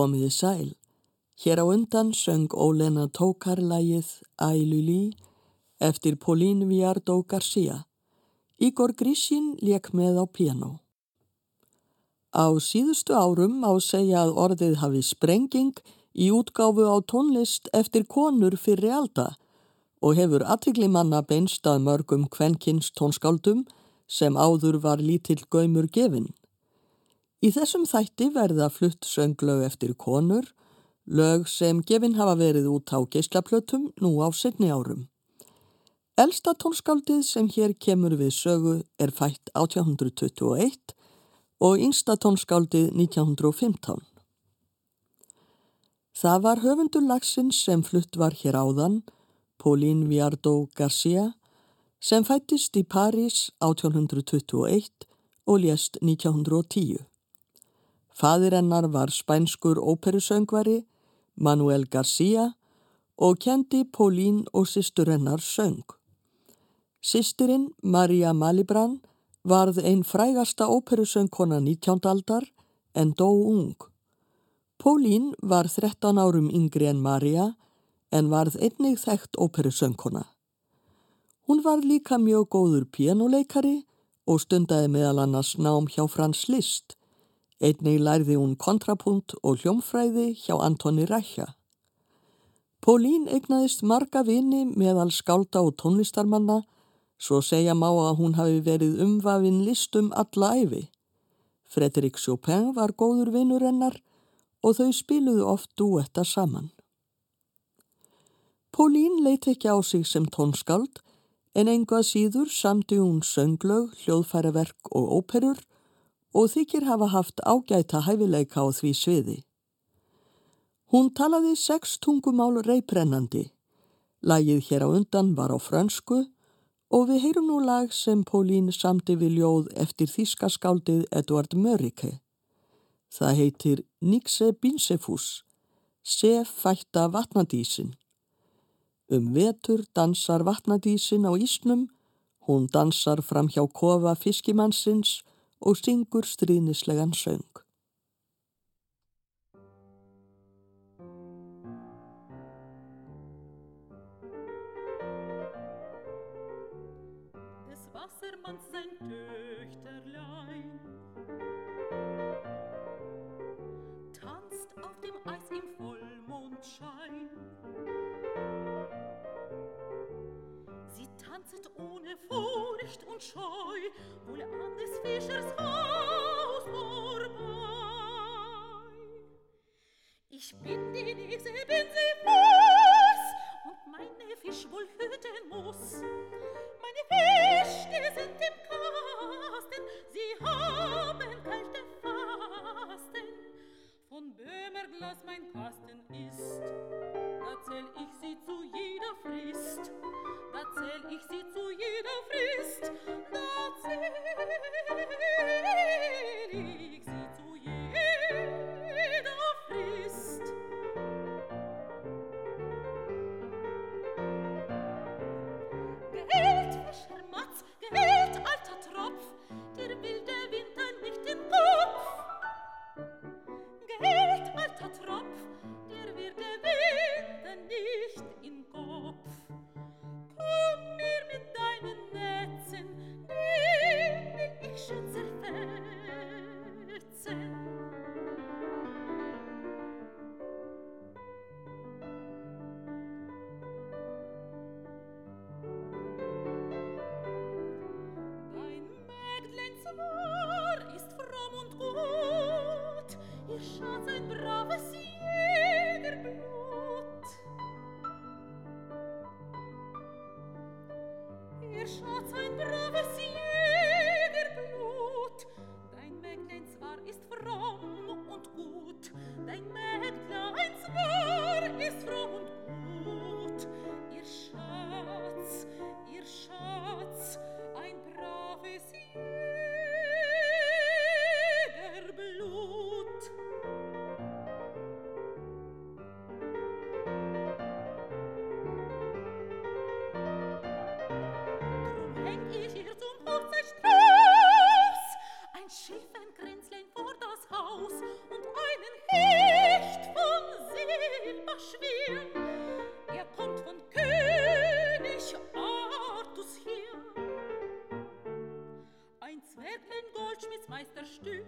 Komiði sæl. Hér á undan söng Ólena Tókar-lægið Ælulí eftir Pauline Viardó García. Igor Grísín lék með á piano. Á síðustu árum á segja að orðið hafi sprenging í útgáfu á tónlist eftir konur fyrir alda og hefur aðtiklimanna beinstað mörgum kvenkins tónskáldum sem áður var lítill gaumur gefinn. Í þessum þætti verða flutt sönglög eftir konur, lög sem gefinn hafa verið út á geyslaplötum nú á setni árum. Elsta tónskáldið sem hér kemur við sögu er fætt 1821 og yngsta tónskáldið 1915. Það var höfundur lagsins sem flutt var hér áðan, Pauline Viardó García, sem fættist í París 1821 og lést 1910. Fadir hennar var spænskur óperusöngvari, Manuel García og kendi Pólín og sýstur hennar söng. Sýsturinn, Maria Malibran, varð einn frægasta óperusöngkona 19. aldar en dó ung. Pólín var 13 árum yngri en Maria en varð einnig þekkt óperusöngkona. Hún var líka mjög góður pianoleikari og stundaði meðal annars nám hjá Frans Liszt Einnig lærði hún kontrapunt og hljómfræði hjá Antoni Rækja. Pólín eignaðist marga vini meðal skálda og tónlistarmanna, svo segja má að hún hafi verið umvafin listum alla æfi. Fredrik Chopin var góður vinur hennar og þau spiluðu oft duetta saman. Pólín leiti ekki á sig sem tónskáld en einhvað síður samti hún sönglög, hljóðfæraverk og óperur og þykir hafa haft ágæta hæfileika á því sviði. Hún talaði sex tungumál reyprennandi. Lagið hér á undan var á fransku og við heyrum nú lag sem Pólín samti við ljóð eftir þískaskáldið Eduard Mörike. Það heitir Nixe Binsefus, Se fætta vatnadísin. Um vetur dansar vatnadísin á ísnum, hún dansar fram hjá kofa fiskimannsins og syngur stríðnislegan söng. Des Wassermanns sein Töchterlein tanzt auf dem Eis im Vollmondschein. Sie tanzet ohne Furcht und Scheu, wohl an des Fischers Haus vorbei. Ich bin die Nixe, bin sie Fuß, und meine Fisch wohl hüten muss. Meine Fisch, die sind im Kasten, sie haben kalte Fasten. Von Böhmerglas mein Kasten ist, da zähl ich sie zu jeder Frist. Da zähl ich sie zu jeder Frist, da zähl ich sie zu jeder Frist. Meisterstück.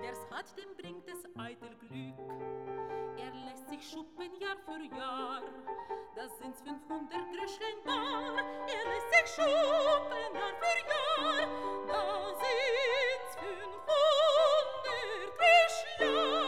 Wer's hat, dem bringt es eitel Glück. Er lässt sich schuppen Jahr für Jahr. Das sind's 500 Gröschlein bar. Er lässt sich schuppen Jahr für Jahr. Da sind's 500 Gröschlein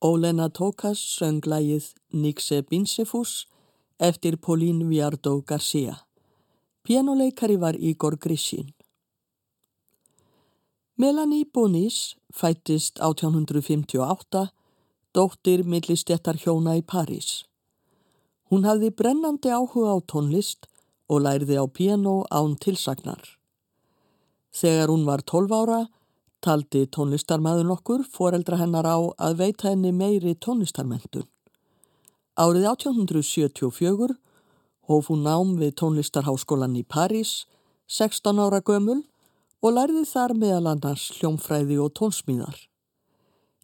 Ólena Tókas söng lægið Nixe Binsefus eftir Pauline Viardó Garcia. Pianoleikari var Igor Grishin. Melanie Bonis fættist 1858, dóttir millistéttar hjóna í París. Hún hafði brennandi áhuga á tónlist og lærði á piano án tilsagnar. Þegar hún var 12 ára, taldi tónlistarmæður nokkur foreldra hennar á að veita henni meiri tónlistarmentun. Árið 1874 hóf hún nám við tónlistarháskólan í París, 16 ára gömul og lærði þar meðal annars hljómfræði og tónsmíðar.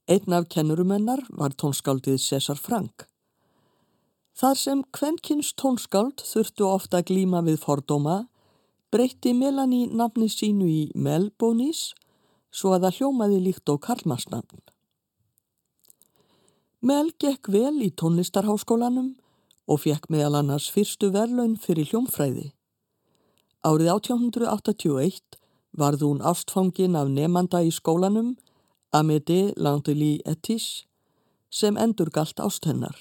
Einn af kennurumennar var tónskáldið César Frank. Þar sem kvenkins tónskáld þurftu ofta glíma við fordóma, breytti Melanie nafni sínu í Melbonis svo að það hljómaði líkt á Karlmarsnafn. Mel gekk vel í tónlistarháskólanum og fekk meðal annars fyrstu verlaun fyrir hljómfræði. Árið 1881 varð hún ástfangin af nefnanda í skólanum, Amédée Landely Etis, sem endur galt ást hennar.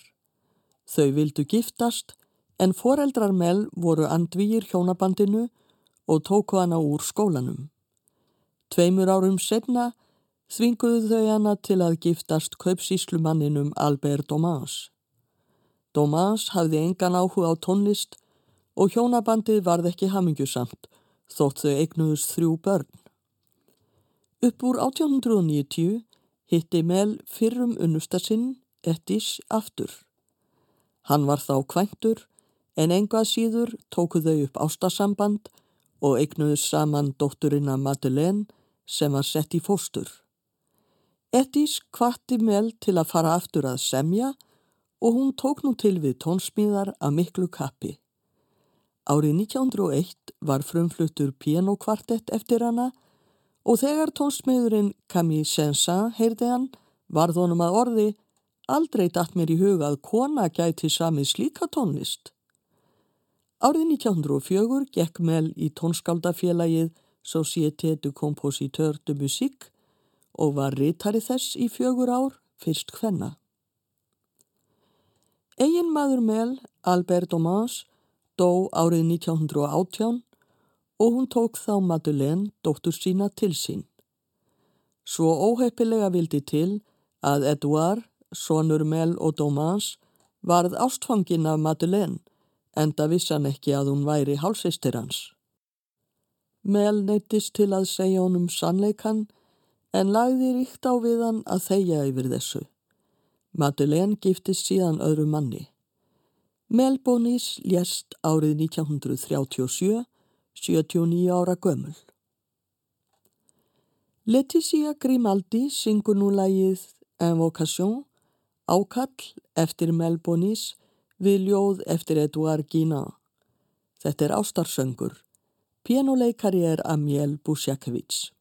Þau vildu giftast en foreldrar Mel voru andvíir hjónabandinu og tóku hana úr skólanum. Tveimur árum setna þvinguðu þau hana til að giftast kaupsíslumanninum Albert Domas. Domas hafði engan áhuga á tónlist og hjónabandið varð ekki hamingjusamt þótt þau eignuðust þrjú börn. Upp úr 1890 hitti Mel fyrrum unnusta sinn Ettis aftur. Hann var þá kvæntur en engað síður tóku þau upp ástasamband og eignuðust saman dótturina Madeleine sem var sett í fóstur. Ettis kvatti Mel til að fara aftur að semja og hún tók nú til við tónsmíðar að miklu kappi. Árið 1901 var frumfluttur pianokvartett eftir hana og þegar tónsmiðurinn Camille Saint-Saëns heyrði hann varð honum að orði aldrei datt mér í huga að kona gæti samið slíka tónlist. Árið 1904 gekk Mel í tónskaldafélagið Société du Compositeur de Musique og var rítari þess í fjögur ár fyrst hvenna. Egin maður Mel, Albert Domans, dó árið 1918 og hún tók þá Madeleine, dóttur sína, til sín. Svo óheppilega vildi til að Edouard, sonur Mel og Domans, varð ástfangin af Madeleine, enda vissan ekki að hún væri hálsistir hans. Mel neytist til að segja honum sannleikan en lagði ríkt á við hann að þeia yfir þessu. Madeleine giftist síðan öðru manni. Mel Bonis lést árið 1937, 79 ára gömul. Leticia Grimaldi syngur nú lagið Invocation, ákall eftir Mel Bonis við ljóð eftir Edouard Guinan. Þetta er ástarsöngur. Pianoleikari er Amiel Busjakevits.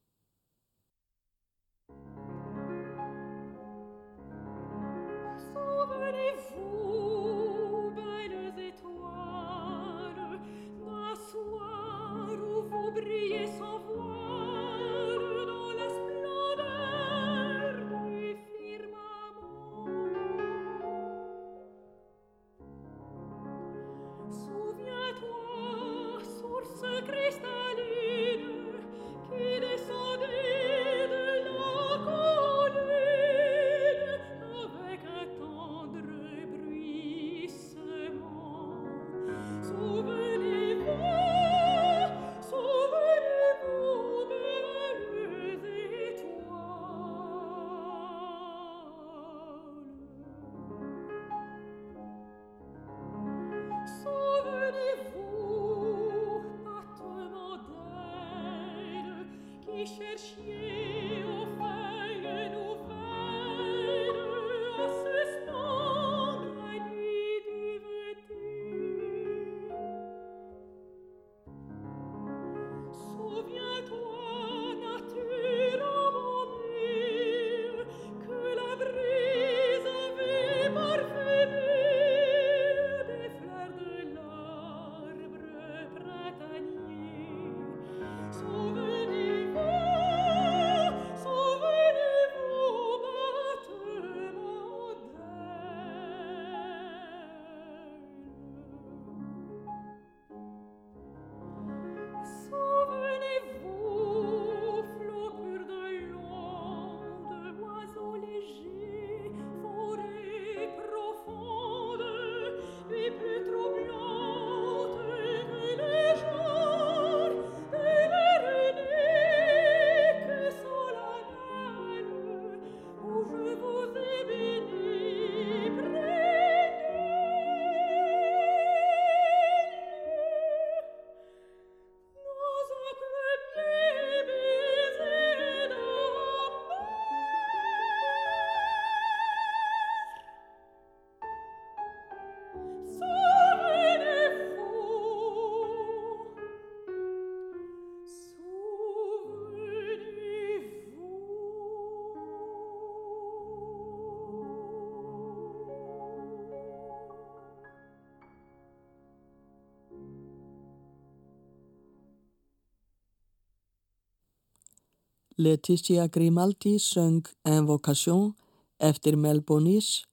Leticia Grimaldi söng Invocation eftir Mel Bonis,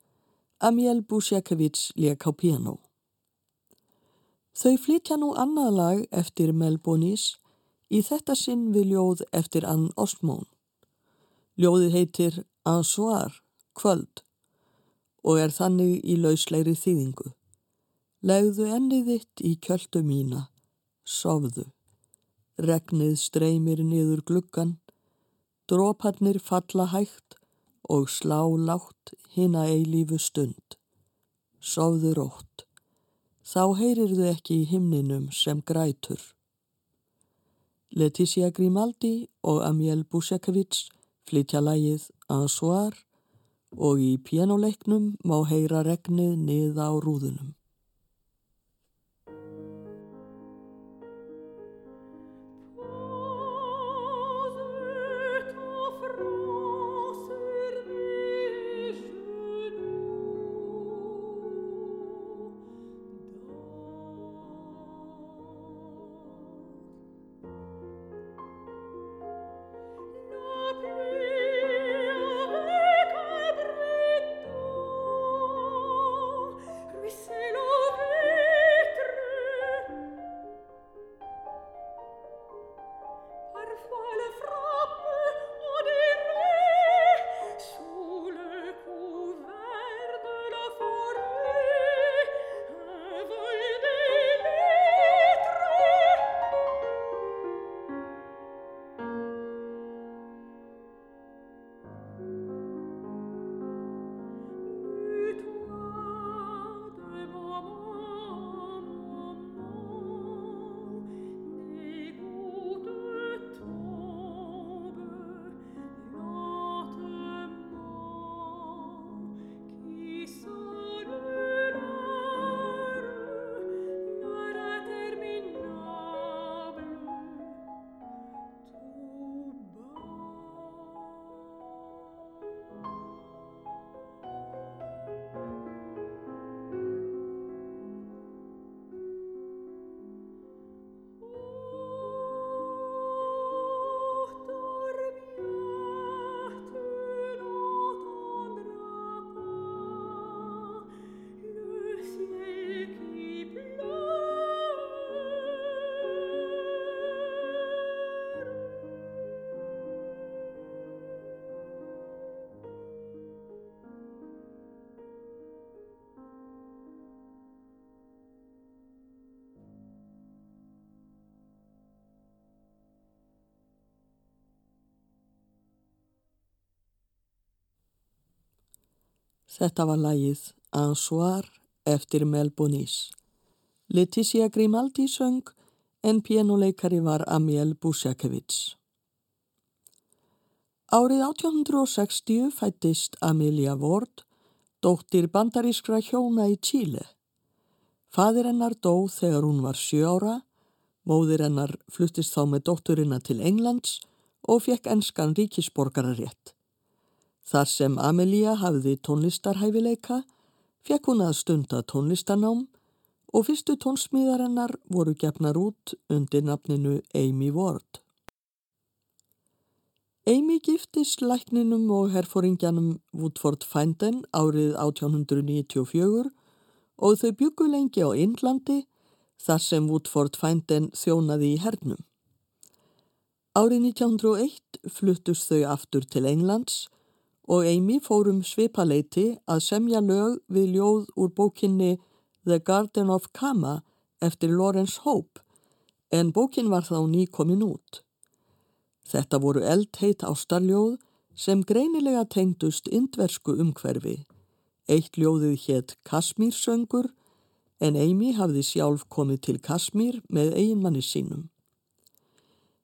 Amiel Busjakevits lék á piano. Þau flytja nú annað lag eftir Mel Bonis í þetta sinn við ljóð eftir Ann Ostmón. Ljóðið heitir Ansoir, kvöld, og er þannig í lausleiri þýðingu. Legðu ennið þitt í kjöldu mína, sofðu. Regnið streymir niður gluggan, dróparnir falla hægt og slá látt hina eilífu stund. Sofðu rótt. Þá heyrirðu ekki í himninum sem grætur. Leticia Grimaldi og Amiel Busjakevits flytja lægið Ansoir og í pianoleiknum má heyra regnið niða á rúðunum. Þetta var lagið Ansoir eftir Mel Bonis. Leticia Grimaldi söng en pianoleikari var Amiel Busjakevits. Árið 1860 fættist Amelia Ward, dóttir bandarískra hjóna í Tíle. Fadir hennar dó þegar hún var sjö ára, móðir hennar fluttist þá með dótturina til Englands og fekk enskan ríkisborgararétt. Þar sem Amelia hafði tónlistarhæfileika, fekk hún að stunda tónlistanám og fyrstu tónsmíðarinnar voru gefnar út undir nafninu Amy Ward. Amy giftist lækninum og herfóringjanum Woodford Finden árið 1894 og þau byggu lengi á Indlandi þar sem Woodford Finden þjónaði í hernum. Árið 1901 fluttust þau aftur til Englands og Amy fórum svipaleiti að semja lög við ljóð úr bókinni The Garden of Kama eftir Lawrence Hope en bókin var þá ný komin út. Þetta voru eldheit ástarljóð sem greinilega tengdust indversku umhverfi. Eitt ljóðið hétt Kasmírsöngur en Amy hafði sjálf komið til Kasmír með eiginmanni sínum.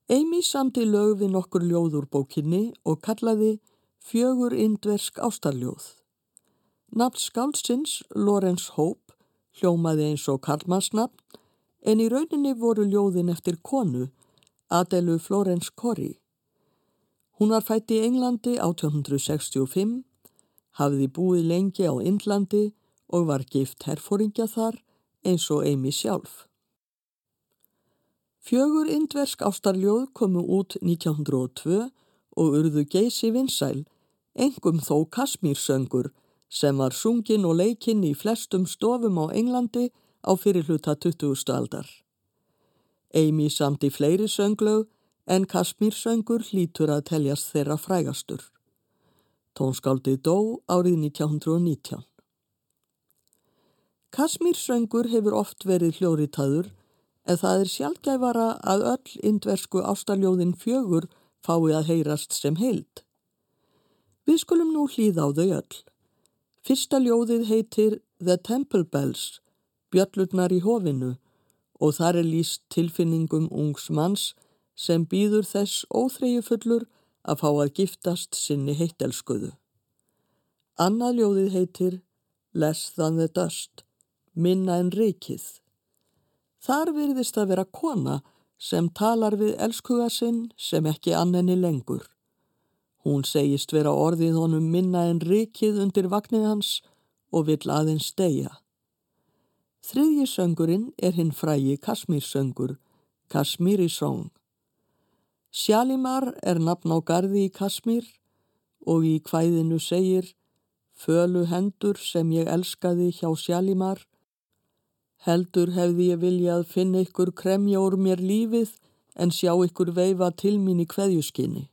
Amy samti lög við nokkur ljóð úr bókinni og kallaði fjögur indversk ástarljóð. Nafn skálsins, Lorenz Hope, hljómaði eins og Karlmannsnafn, en í rauninni voru ljóðin eftir konu, Adelu Florence Corrie. Hún var fætt í Englandi 1865, hafði búið lengi á Indlandi og var gift herfóringja þar eins og Amy sjálf. Fjögur indversk ástarljóð komu út 1902 og urðu geysi vinsæl, engum þó Kasmírsöngur sem var sungin og leikinn í flestum stofum á Englandi á fyrirluta 20. aldar. Amy samt í fleiri sönglög en Kasmírsöngur hlítur að teljast þeirra frægastur. Tónskáldið dó árið 1919. Kasmírsöngur hefur oft verið hljóriðtaður en það er sjálfgæfara að öll indversku ástaljóðin fjögur fái að heyrast sem heild. Við skulum nú hlýða á þau öll. Fyrsta ljóðið heitir The Temple Bells, bjöllurnar í hofinu og þar er líst tilfinningum ungs manns sem býður þess óþreyjufullur að fá að giftast sinni heittelskuðu. Annað ljóðið heitir Less than the dust, minna en reikið. Þar virðist að vera kona sem talar við elskuga sinn sem ekki annenni lengur. Hún segist vera orðið honum minna en rikið undir vagnið hans og vill aðeins stegja. Þriðji söngurinn er hinn frægi Kasmírsöngur, Kasmíri Song. Sjalimar er nafn á gardi í Kasmír og í hvæðinu segir Fölu hendur sem ég elskaði hjá Sjalimar Heldur hefði ég viljað finna ykkur kremja úr mér lífið en sjá ykkur veifa til mín í kveðjuskinni.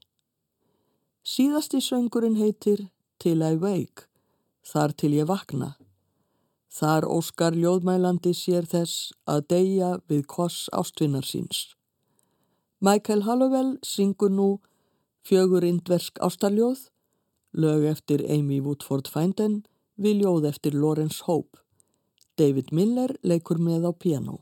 Síðasti söngurinn heitir Till I Wake, þar til ég vakna. Þar óskar ljóðmælandi sér þess að deyja við koss ástvinnar síns. Michael Hallowell syngur nú fjögur indversk ástarljóð, lög eftir Amy Woodford Finden við ljóð eftir Lawrence Hope. David Miller leikur með á piano.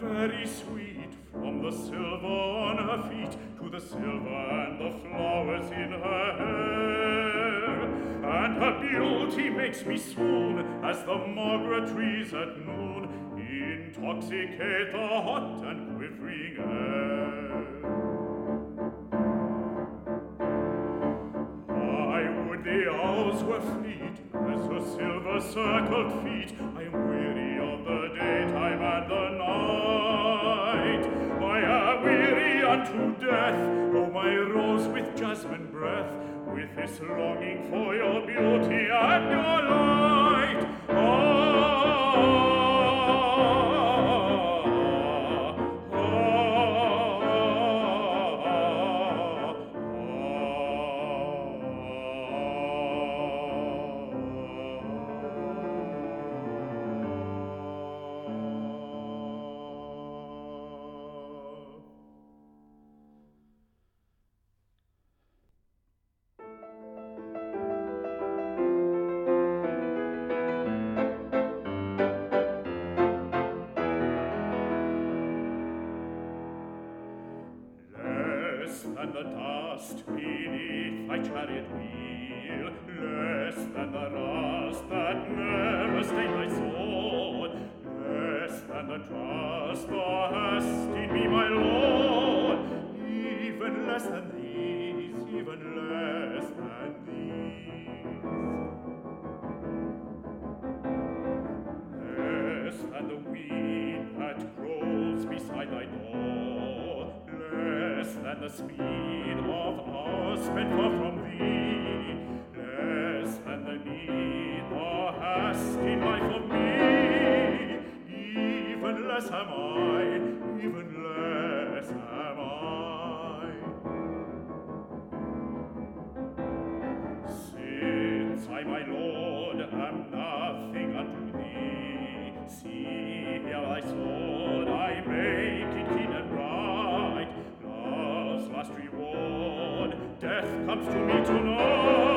Very sweet from the silver on her feet to the silver and the flowers in her hair. And her beauty makes me swoon as the margaret trees at noon intoxicate the hot and quivering air. I would the owls were fleet as her silver circled feet. I am weary of the daytime and the night. I am weary unto death oh my rose with jasmine breath. With this longing for your beauty and your light. Oh less am I, even less am I. Since I, my Lord, am nothing unto thee, see here thy sword, I make it clean and bright. Last reward, death comes to me tonight.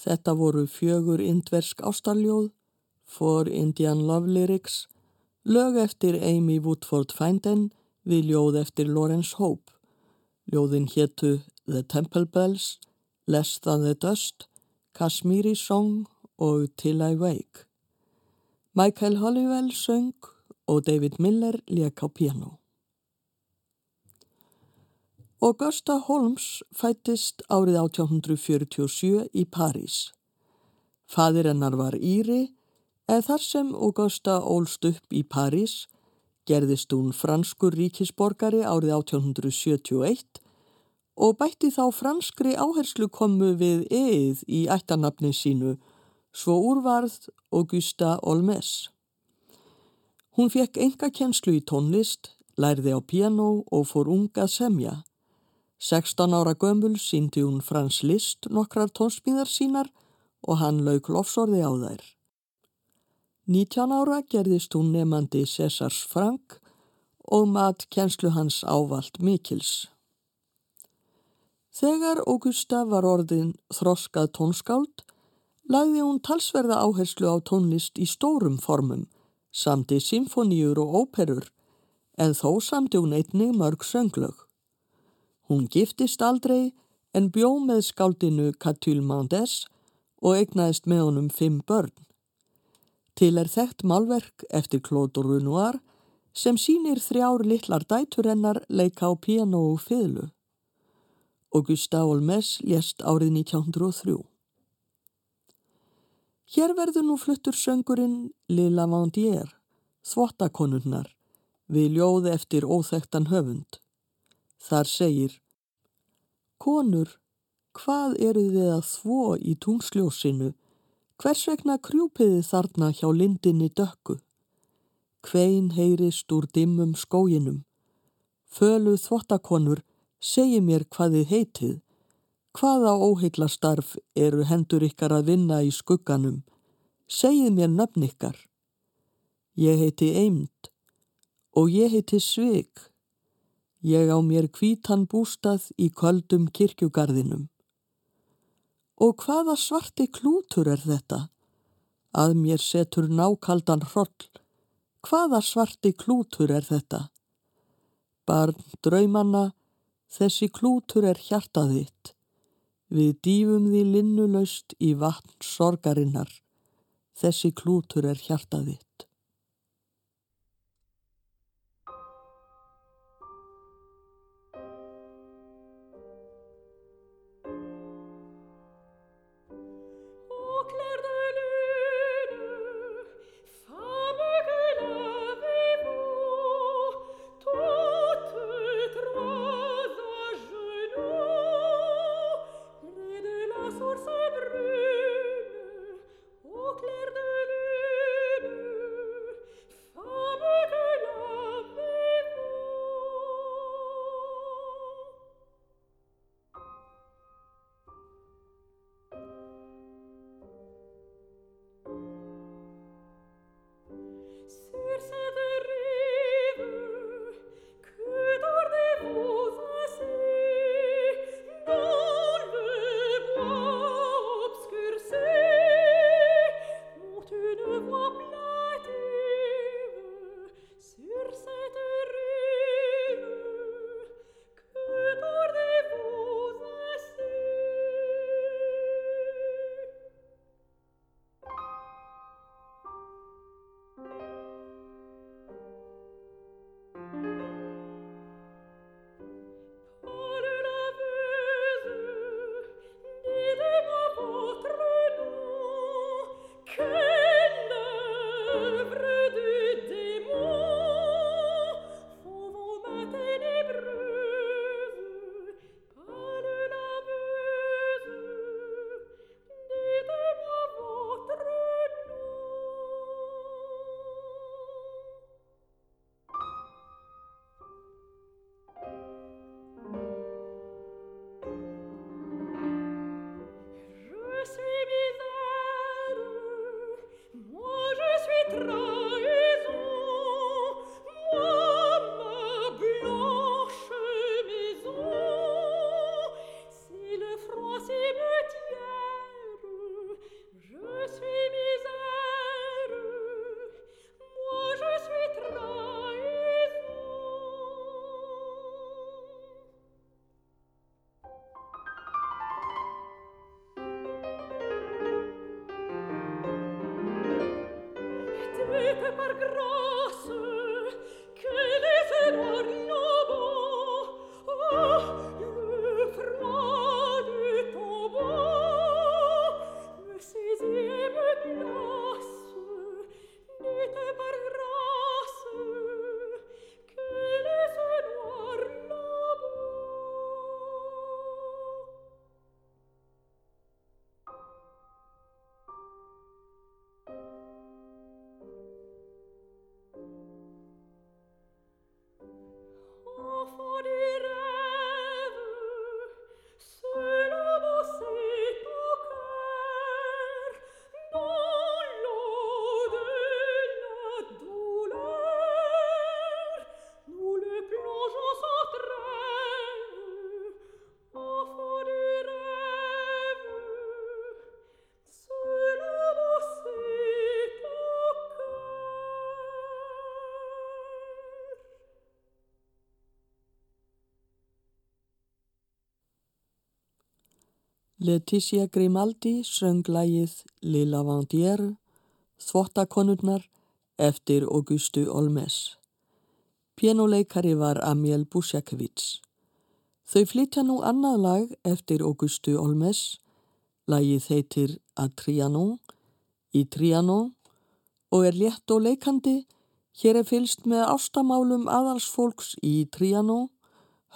Þetta voru fjögur indversk ástarljóð, For Indian Love Lyrics, lög eftir Amy Woodford Finden við ljóð eftir Lawrence Hope. Ljóðin héttu The Temple Bells, Less Than the Dust, Kashmiri Song og Till I Wake. Michael Hollywell söng og David Miller leik á piano. Augusta Holmes fættist árið 1847 í París. Fadir hennar var Íri, eða þar sem Augusta ólst upp í París gerðist hún franskur ríkisborgari árið 1871 og bætti þá franskri áherslu komu við eið í ættanapni sínu, svo úrvarð Augusta Olmes. Hún fekk enga kjenslu í tónlist, lærði á piano og fór unga semja. 16 ára gömul síndi hún Frans List nokkrar tónsmíðar sínar og hann lauk lofsorði á þær. 19 ára gerðist hún nefandi Césars Frank og mat kjenslu hans ávalt Mikils. Þegar Augusta var orðin þroskað tónskáld, lagði hún talsverða áherslu á tónlist í stórum formum, samti symfoníur og óperur, en þó samti hún einnig mörg sönglög. Hún giftist aldrei en bjó með skáldinu Catul Mandes og egnaðist með honum fimm börn. Til er þekkt málverk eftir Claude Renoir sem sínir þrjár litlar dæturennar leika á piano og fiðlu. Augusta Olmes lést árið 1903. Hér verður nú fluttur söngurinn Lila Vandier, þvottakonunnar, við ljóð eftir óþektan höfund. Þar segir Konur, hvað eru þið að þvó í tungsljósinu? Hvers vegna krjúpiði þarna hjá lindinni dökku? Hvein heyrist úr dimmum skóginum. Fölu þvottakonur, segi mér hvað þið heitið. Hvaða óheitlastarf eru hendur ykkar að vinna í skugganum? Segið mér nöfn ykkar. Ég heiti Eimd og ég heiti Svig. Ég á mér kvítan bústað í köldum kirkjugarðinum. Og hvaða svarti klútur er þetta? Að mér setur nákaldan hroll. Hvaða svarti klútur er þetta? Barn draumanna, þessi klútur er hjartaðitt. Við dýfum því linnulaust í vatn sorgarinnar. Þessi klútur er hjartaðitt. Leticia Grimaldi söng lægið Lilla Vandier, Þvottakonurnar, eftir Augustu Olmes. Pianoleikari var Amiel Busjakevits. Þau flytja nú annað lag eftir Augustu Olmes. Lægið heitir A Triano, í Triano og er létt og leikandi. Hér er fylst með ástamálum aðalsfólks í Triano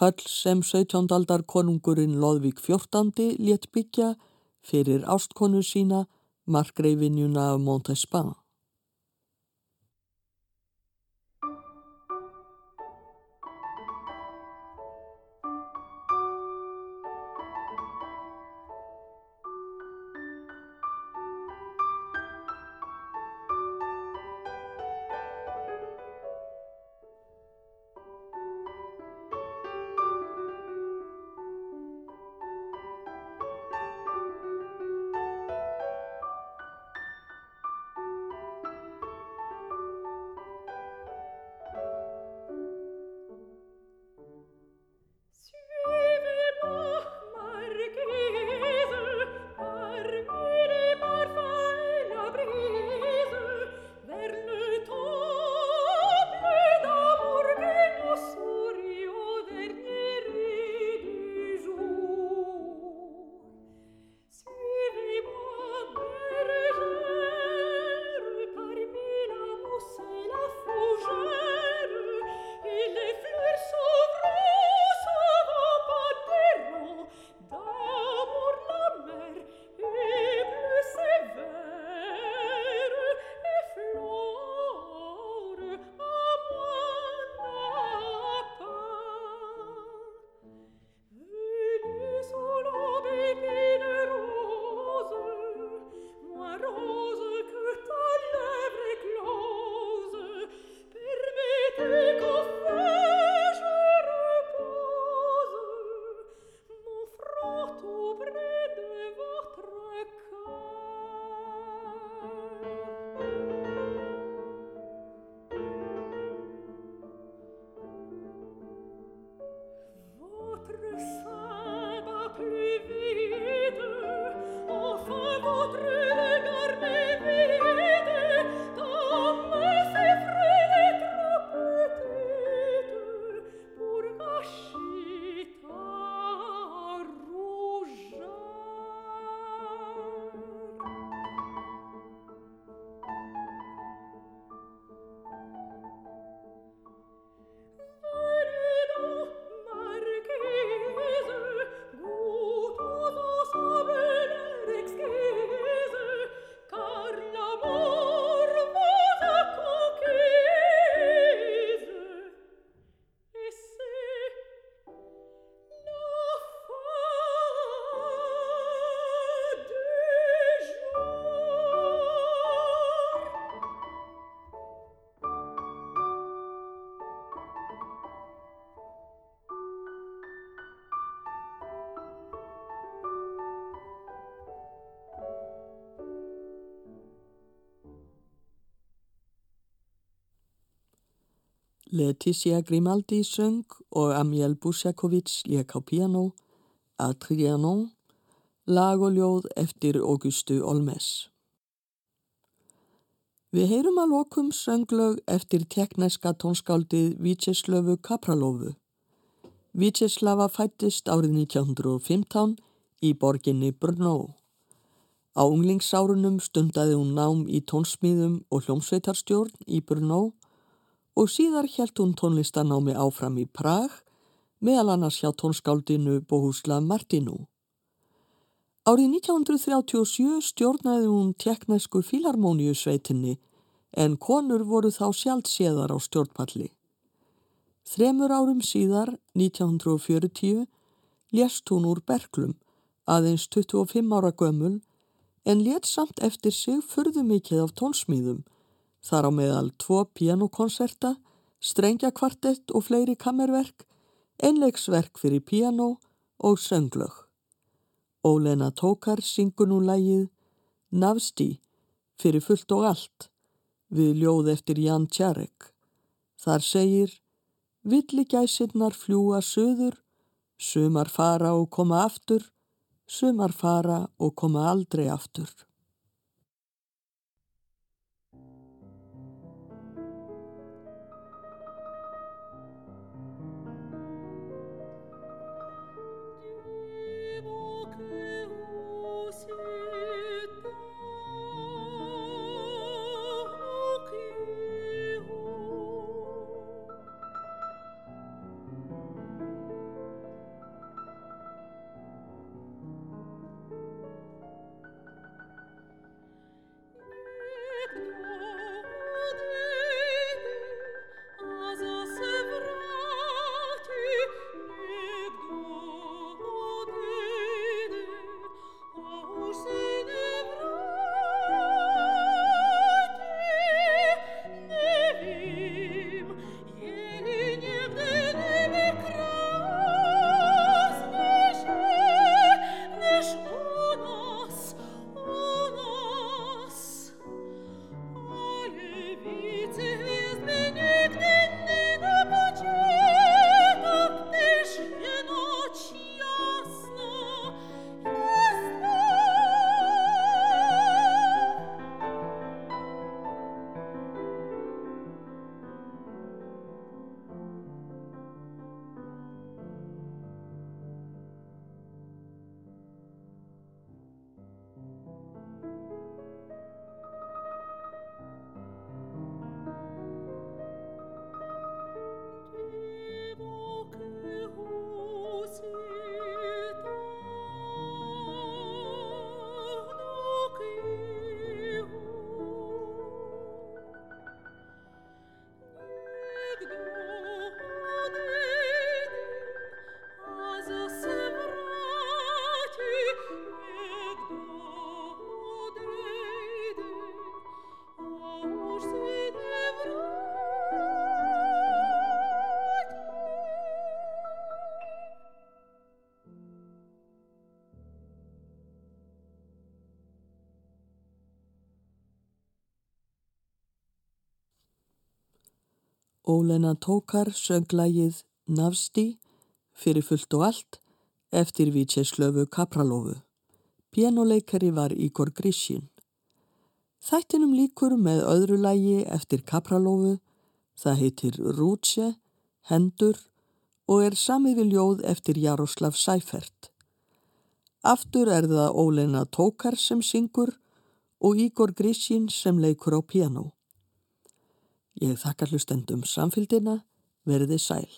Höll sem 17. aldar konungurinn Lóðvík XIV létt byggja fyrir ástkonu sína Markgreifinjuna af Montespan. Leticia Grimaldi söng og Amiel Busjakovits lék á piano, Adriano, lag og ljóð eftir Augustu Olmes. Við heyrum að lokum sönglög eftir teknæska tónskáldið Víceslöfu Kapralófu. Víceslava fættist árið 1915 í borginni Brno. Á unglingsárunum stundaði hún nám í tónsmíðum og hljómsveitarstjórn í Brno og síðar helt hún tónlistanámi áfram í Prag meðal annars hjá tónskáldinu Bohuslav Martinu. Árið 1937 stjórnaði hún teknæsku filharmoníu sveitinni en konur voru þá sjálf séðar á stjórnpalli. Þremur árum síðar, 1940, lést hún úr Berglum, aðeins 25 ára gömul, en let samt eftir sig fyrðu mikið af tónsmýðum, þar á meðal tvo pianokonserta, strengjakvartett og fleiri kammerverk, einleiksverk fyrir piano og sönglög. Ólena Tókar syngur nú lægið Navsti fyrir fullt og allt við ljóð eftir Jan Tjarek. Þar segir Villigæsinnar fljúa söður, sumar fara og koma aftur, sumar fara og koma aldrei aftur. Ólena Tókar sönglægið Navsti fyrir fullt og allt eftir Víceslöfu Kapralófu. Pianoleikari var Ígor Grishin. Þættinum líkur með öðru lægi eftir Kapralófu, það heitir Rútse, Hendur og er samið við ljóð eftir Jaroslav Seifert. Aftur er það Ólena Tókar sem syngur og Ígor Grishin sem leikur á piano. Ég þakkar hlustendum samfélgina, verði sæl.